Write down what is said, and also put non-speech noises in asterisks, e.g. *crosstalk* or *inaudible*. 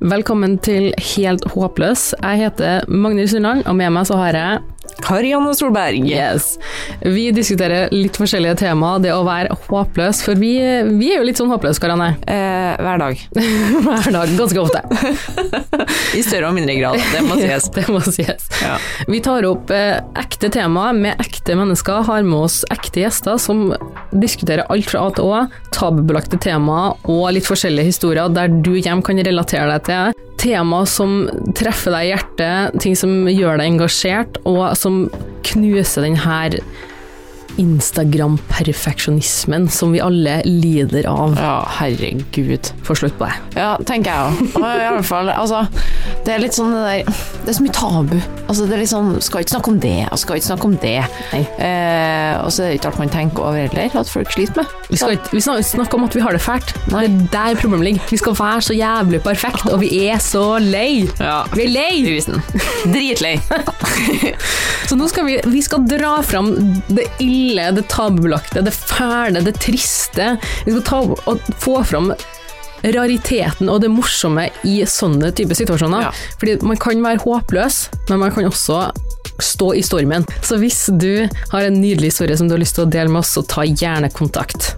Velkommen til Helt håpløs. Jeg heter Magnus Sundland, og med meg så har jeg Karianne Solberg. Yes. Vi diskuterer litt forskjellige temaer, det å være håpløs, for vi, vi er jo litt sånn håpløse, Karianne. Eh, hver dag. *laughs* Hver dag, ganske ofte. I større og mindre grad, det må *laughs* sies. det må sies. Ja. Vi tar opp eh, ekte temaer med ekte mennesker, har med oss ekte gjester som diskuterer alt fra A til Å, tabubelagte temaer og litt forskjellige historier der du hjem kan relatere deg til. Tema som treffer deg i hjertet, ting som gjør deg engasjert, og som knuser den her Instagram-perfeksjonismen som vi alle lider av. ja, herregud. Få slutt på det. Ja, tenker jeg òg. I alle fall, altså Det er litt sånn det der Det er så mye tabu. Altså, det er litt sånn Skal ikke snakke om det, og skal ikke snakke om det. Eh, og så er det ikke alt man tenker over heller, at folk sliter med. Vi skal ikke snakker om at vi har det fælt. Nei. Det er der problemet ligger. Vi skal være så jævlig perfekt, og vi er så lei. Ja. Vi er lei! Dritlei. *laughs* Så nå skal vi, vi skal dra fram det ille, det tabubelagte, det fæle, det triste. Vi skal få fram rariteten og det morsomme i sånne type situasjoner. Ja. Fordi man kan være håpløs, men man kan også stå i stormen. Så hvis du har en nydelig historie som du har lyst til å dele med oss, så ta gjerne kontakt.